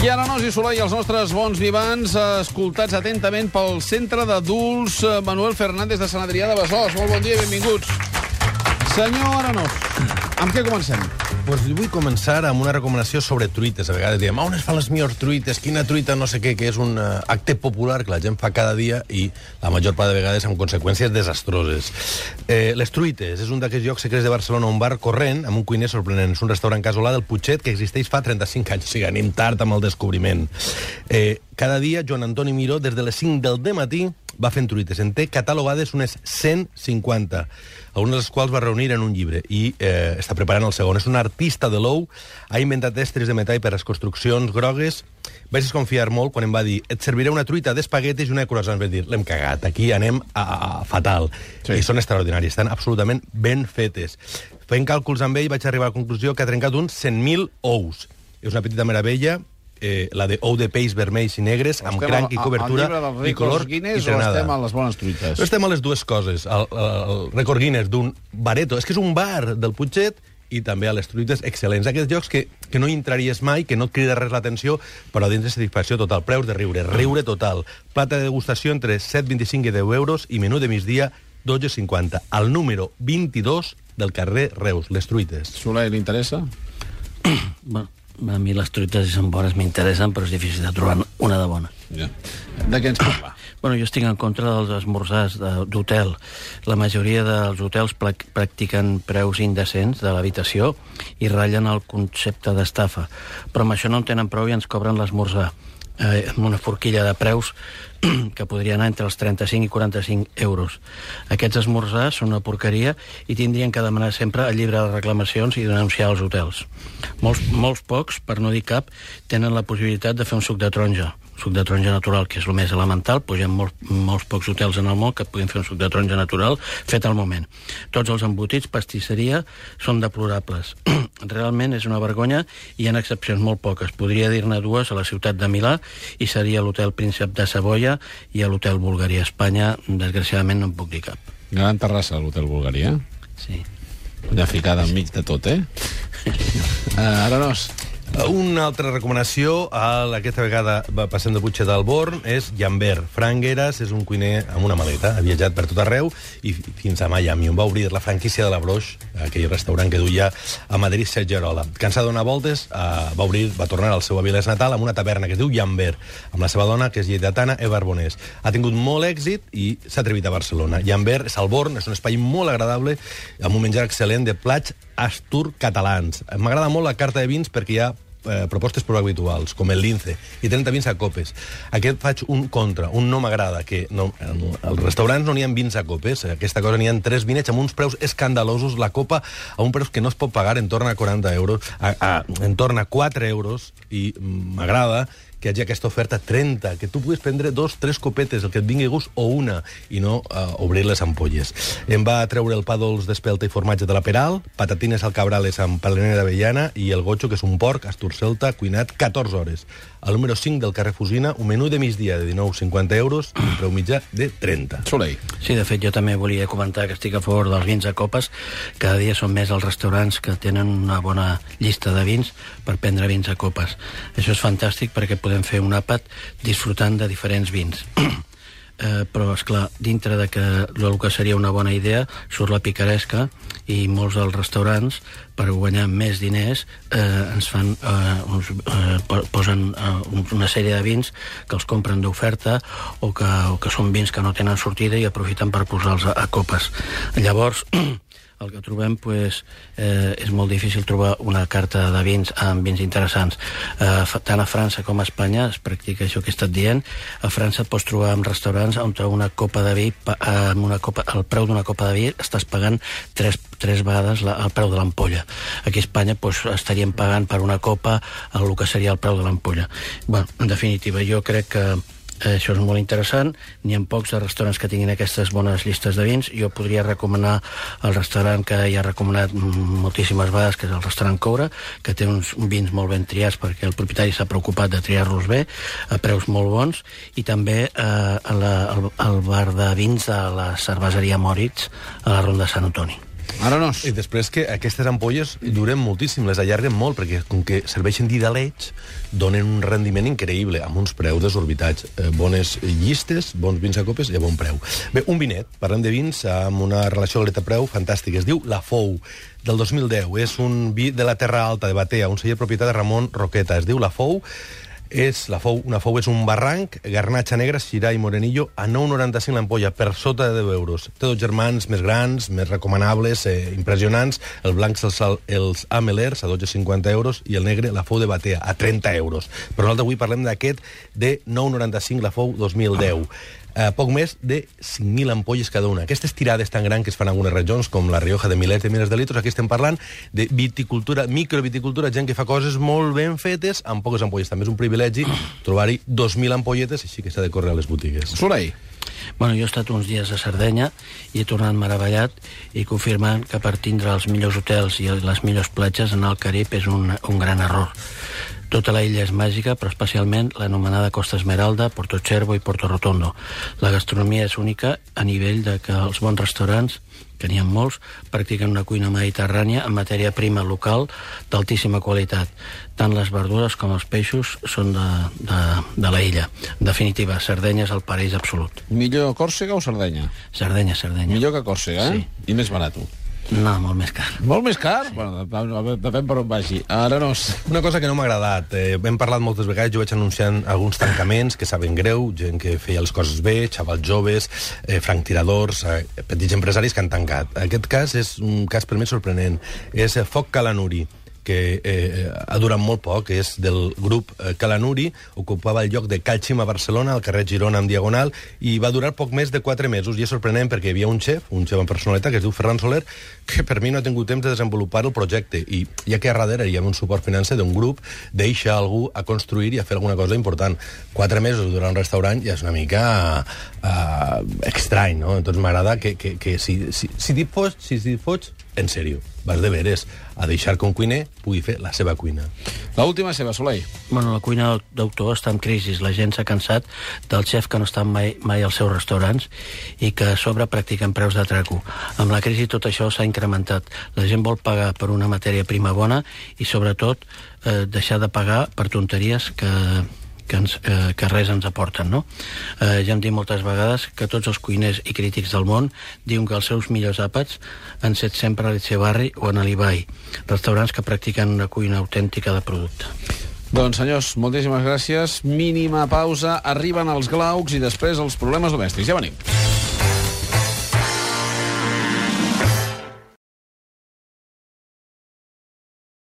I ara, Nos i Soler i els nostres bons vivants, eh, escoltats atentament pel Centre d'Adults eh, Manuel Fernández de Sant Adrià de Besòs. Molt bon dia i benvinguts. Senyor Aranós, amb què comencem? Pues vull començar amb una recomanació sobre truites. A vegades diem, on es fan les millors truites? Quina truita no sé què, que és un uh, acte popular que la gent fa cada dia i la major part de vegades amb conseqüències desastroses. Eh, les truites és un d'aquests llocs secrets de Barcelona, un bar corrent amb un cuiner sorprenent. És un restaurant casolà del Putxet que existeix fa 35 anys. O sigui, anem tard amb el descobriment. Eh, cada dia, Joan Antoni Miró, des de les 5 del matí, va fent truites. En té catalogades unes 150, algunes de les quals va reunir en un llibre, i eh, està preparant el segon. És un artista de l'ou, ha inventat estris de metall per a les construccions grogues. Vaig desconfiar molt quan em va dir et serviré una truita d'espaguetes i una de croissants. Vaig dir, l'hem cagat, aquí anem a, a, a fatal. Sí. I són extraordinàries, estan absolutament ben fetes. Fent càlculs amb ell vaig arribar a la conclusió que ha trencat uns 100.000 ous. És una petita meravella, eh, la de ou de peix vermells i negres, amb Estem cranc i cobertura, i color Guinness i o trenada. estem a les bones truites? No estem a les dues coses. El, el rècord Guinness d'un bareto. És que és un bar del Putxet i també a les truites excel·lents. Aquests llocs que, que no hi entraries mai, que no et crida res l'atenció, però dins de satisfacció total. Preus de riure, riure total. Plata de degustació entre 7,25 i 10 euros i menú de migdia 12,50. Al número 22 del carrer Reus, les truites. Soler, li interessa? Bueno, a mi les truites si són bones m'interessen, però és difícil de trobar una de bona. Ja. De què ens parla? Bueno, jo estic en contra dels esmorzars de- d'hotel. La majoria dels hotels practiquen preus indecents de l'habitació i ratllen el concepte d'estafa. Però amb això no en tenen prou i ens cobren l'esmorzar eh, amb una forquilla de preus que podria anar entre els 35 i 45 euros. Aquests esmorzars són una porqueria i tindrien que demanar sempre el llibre de reclamacions i denunciar els hotels. Molts, molts pocs, per no dir cap, tenen la possibilitat de fer un suc de taronja suc de taronja natural, que és el més elemental, doncs hi ha molts, molts pocs hotels en el món que puguin fer un suc de taronja natural fet al moment. Tots els embotits, pastisseria, són deplorables. Realment és una vergonya i hi ha excepcions molt poques. Podria dir-ne dues a la ciutat de Milà i seria l'hotel Príncep de Savoia i a l'hotel Bulgaria Espanya. Desgraciadament no en puc dir cap. Gran terrassa, l'Hotel Bulgaria. Sí. Una ficada enmig de tot, eh? Uh, Aranós, Una altra recomanació, a aquesta vegada passant de Puigset del Born, és Jambert. Frank Gueras és un cuiner amb una maleta, ha viatjat per tot arreu i fi- fins a Miami, on va obrir la franquícia de la Broix, aquell restaurant que duia a Madrid Sergerola. Cansat de donar voltes, eh, va obrir, va tornar al seu Avilés natal amb una taverna que es diu Jambert, amb la seva dona, que és lleidatana, Eva Arbonés. Ha tingut molt èxit i s'ha atrevit a Barcelona. Jambert és al Born, és un espai molt agradable, amb un menjar excel·lent de plats astur catalans. M'agrada molt la carta de vins perquè hi ha eh, propostes prou habituals, com el lince, i 30 vins a copes. Aquest faig un contra, un no m'agrada, que no, als restaurants no n'hi ha vins a copes, aquesta cosa n'hi ha tres vinets amb uns preus escandalosos, la copa a un preu que no es pot pagar en torn a 40 euros, a, a, en torn a 4 euros, i mm, m'agrada que hi hagi aquesta oferta 30, que tu puguis prendre dos, tres copetes, el que et vingui gust, o una, i no uh, obrir les ampolles. Em va treure el pa dolç d'espelta i formatge de la Peral, patatines al cabrales amb palanera d'avellana i el gotxo, que és un porc, astur celta, cuinat 14 hores. Al número 5 del carrer Fusina, un menú de migdia de 19,50 euros i un preu mitjà de 30. Soler. Sí, de fet, jo també volia comentar que estic a favor dels vins a copes. Cada dia són més els restaurants que tenen una bona llista de vins per prendre vins a copes. Això és fantàstic perquè podem fer un àpat disfrutant de diferents vins. Eh, però, és clar, dintre de que el que seria una bona idea surt la picaresca i molts dels restaurants per guanyar més diners eh, ens fan eh, uns, eh, po- posen eh, un- una sèrie de vins que els compren d'oferta o, que, o que són vins que no tenen sortida i aprofiten per posar-los a, a copes llavors el que trobem pues, eh, és molt difícil trobar una carta de vins amb vins interessants. Eh, tant a França com a Espanya es practica això que he estat dient. A França pots trobar en restaurants on una copa de vi, pa- amb una copa, el preu d'una copa de vi estàs pagant tres, tres vegades la, el preu de l'ampolla. Aquí a Espanya pues, estaríem pagant per una copa el que seria el preu de l'ampolla. Bueno, en definitiva, jo crec que Eh, Això és molt interessant. N'hi ha pocs de restaurants que tinguin aquestes bones llistes de vins. Jo podria recomanar el restaurant que ja he recomanat mm, moltíssimes vegades, que és el restaurant Coura, que té uns vins molt ben triats perquè el propietari s'ha preocupat de triar-los bé, a preus molt bons, i també eh, la, el, el bar de vins de la cerveseria Moritz, a la Ronda Sant Antoni. Arenós. I després que aquestes ampolles duren moltíssim, les allarguen molt, perquè com que serveixen d'idaleig, donen un rendiment increïble, amb uns preus desorbitats. Eh, bones llistes, bons vins a copes i a bon preu. Bé, un vinet, parlem de vins amb una relació qualitat-preu fantàstica. Es diu La Fou, del 2010. És un vi de la Terra Alta, de Batea, un celler propietat de Ramon Roqueta. Es diu La Fou, és la fou, una fou és un barranc, garnatxa negra, xirà i morenillo, a 9,95 l'ampolla, per sota de 10 euros. Té dos germans més grans, més recomanables, eh, impressionants. El blanc els, els Amelers, a 12,50 euros, i el negre, la fou de Batea, a 30 euros. Però nosaltres avui parlem d'aquest de 9,95, la fou 2010. Ah eh, poc més de 5.000 ampolles cada una. Aquestes tirades tan grans que es fan en algunes regions, com la Rioja de milers de milers de litros, aquí estem parlant de viticultura, microviticultura, gent que fa coses molt ben fetes amb poques ampolles. També és un privilegi trobar-hi 2.000 ampolletes, així que s'ha de córrer a les botigues. Soleil. Bueno, jo he estat uns dies a Sardenya i he tornat meravellat i confirmant que per tindre els millors hotels i les millors platges en el Carib és un, un gran error. Tota la illa és màgica, però especialment l'anomenada Costa Esmeralda, Porto Cervo i Porto Rotondo. La gastronomia és única a nivell de que els bons restaurants que n'hi ha molts, practiquen una cuina mediterrània amb matèria prima local d'altíssima qualitat. Tant les verdures com els peixos són de, de, de la illa. En definitiva, Sardenya és el paraís absolut. Millor Còrsega o Sardenya? Sardenya, Sardenya. Millor que Còrsega, eh? Sí. I més barat. No, molt més car. Molt més car? Bueno, depèn per on vagi. Arenós. Una cosa que no m'ha agradat. Eh, hem parlat moltes vegades, jo vaig anunciant alguns tancaments que saben greu, gent que feia les coses bé, xavals joves, eh, franctiradors, eh, petits empresaris que han tancat. Aquest cas és un cas per mi sorprenent. És eh, Foc Calanuri que eh, ha durat molt poc, és del grup eh, Calanuri, ocupava el lloc de Calxim a Barcelona, al carrer Girona en Diagonal, i va durar poc més de 4 mesos, i és sorprenent perquè hi havia un xef, un xef en personalitat, que es diu Ferran Soler, que per mi no ha tingut temps de desenvolupar el projecte, i ja que a darrere hi ha un suport financer d'un grup, deixa algú a construir i a fer alguna cosa important. 4 mesos durant un restaurant ja és una mica uh, estrany, no? Entonces m'agrada que, que, que si, si, si t'hi fots, si fots, en sèrio, vas de veres a deixar que un cuiner pugui fer la seva cuina. La última seva, Soleil. Bueno, la cuina d'autor està en crisi. La gent s'ha cansat del xef que no està mai, mai als seus restaurants i que a sobre practiquen preus de traco. Amb la crisi tot això s'ha incrementat. La gent vol pagar per una matèria prima bona i, sobretot, eh, deixar de pagar per tonteries que que, ens, eh, que res ens aporten, no? Eh, ja hem dit moltes vegades que tots els cuiners i crítics del món diuen que els seus millors àpats han set sempre a l'Etxebarri o a Nalibai, restaurants que practiquen una cuina autèntica de producte. Doncs, senyors, moltíssimes gràcies. Mínima pausa, arriben els glaucs i després els problemes domèstics. Ja venim.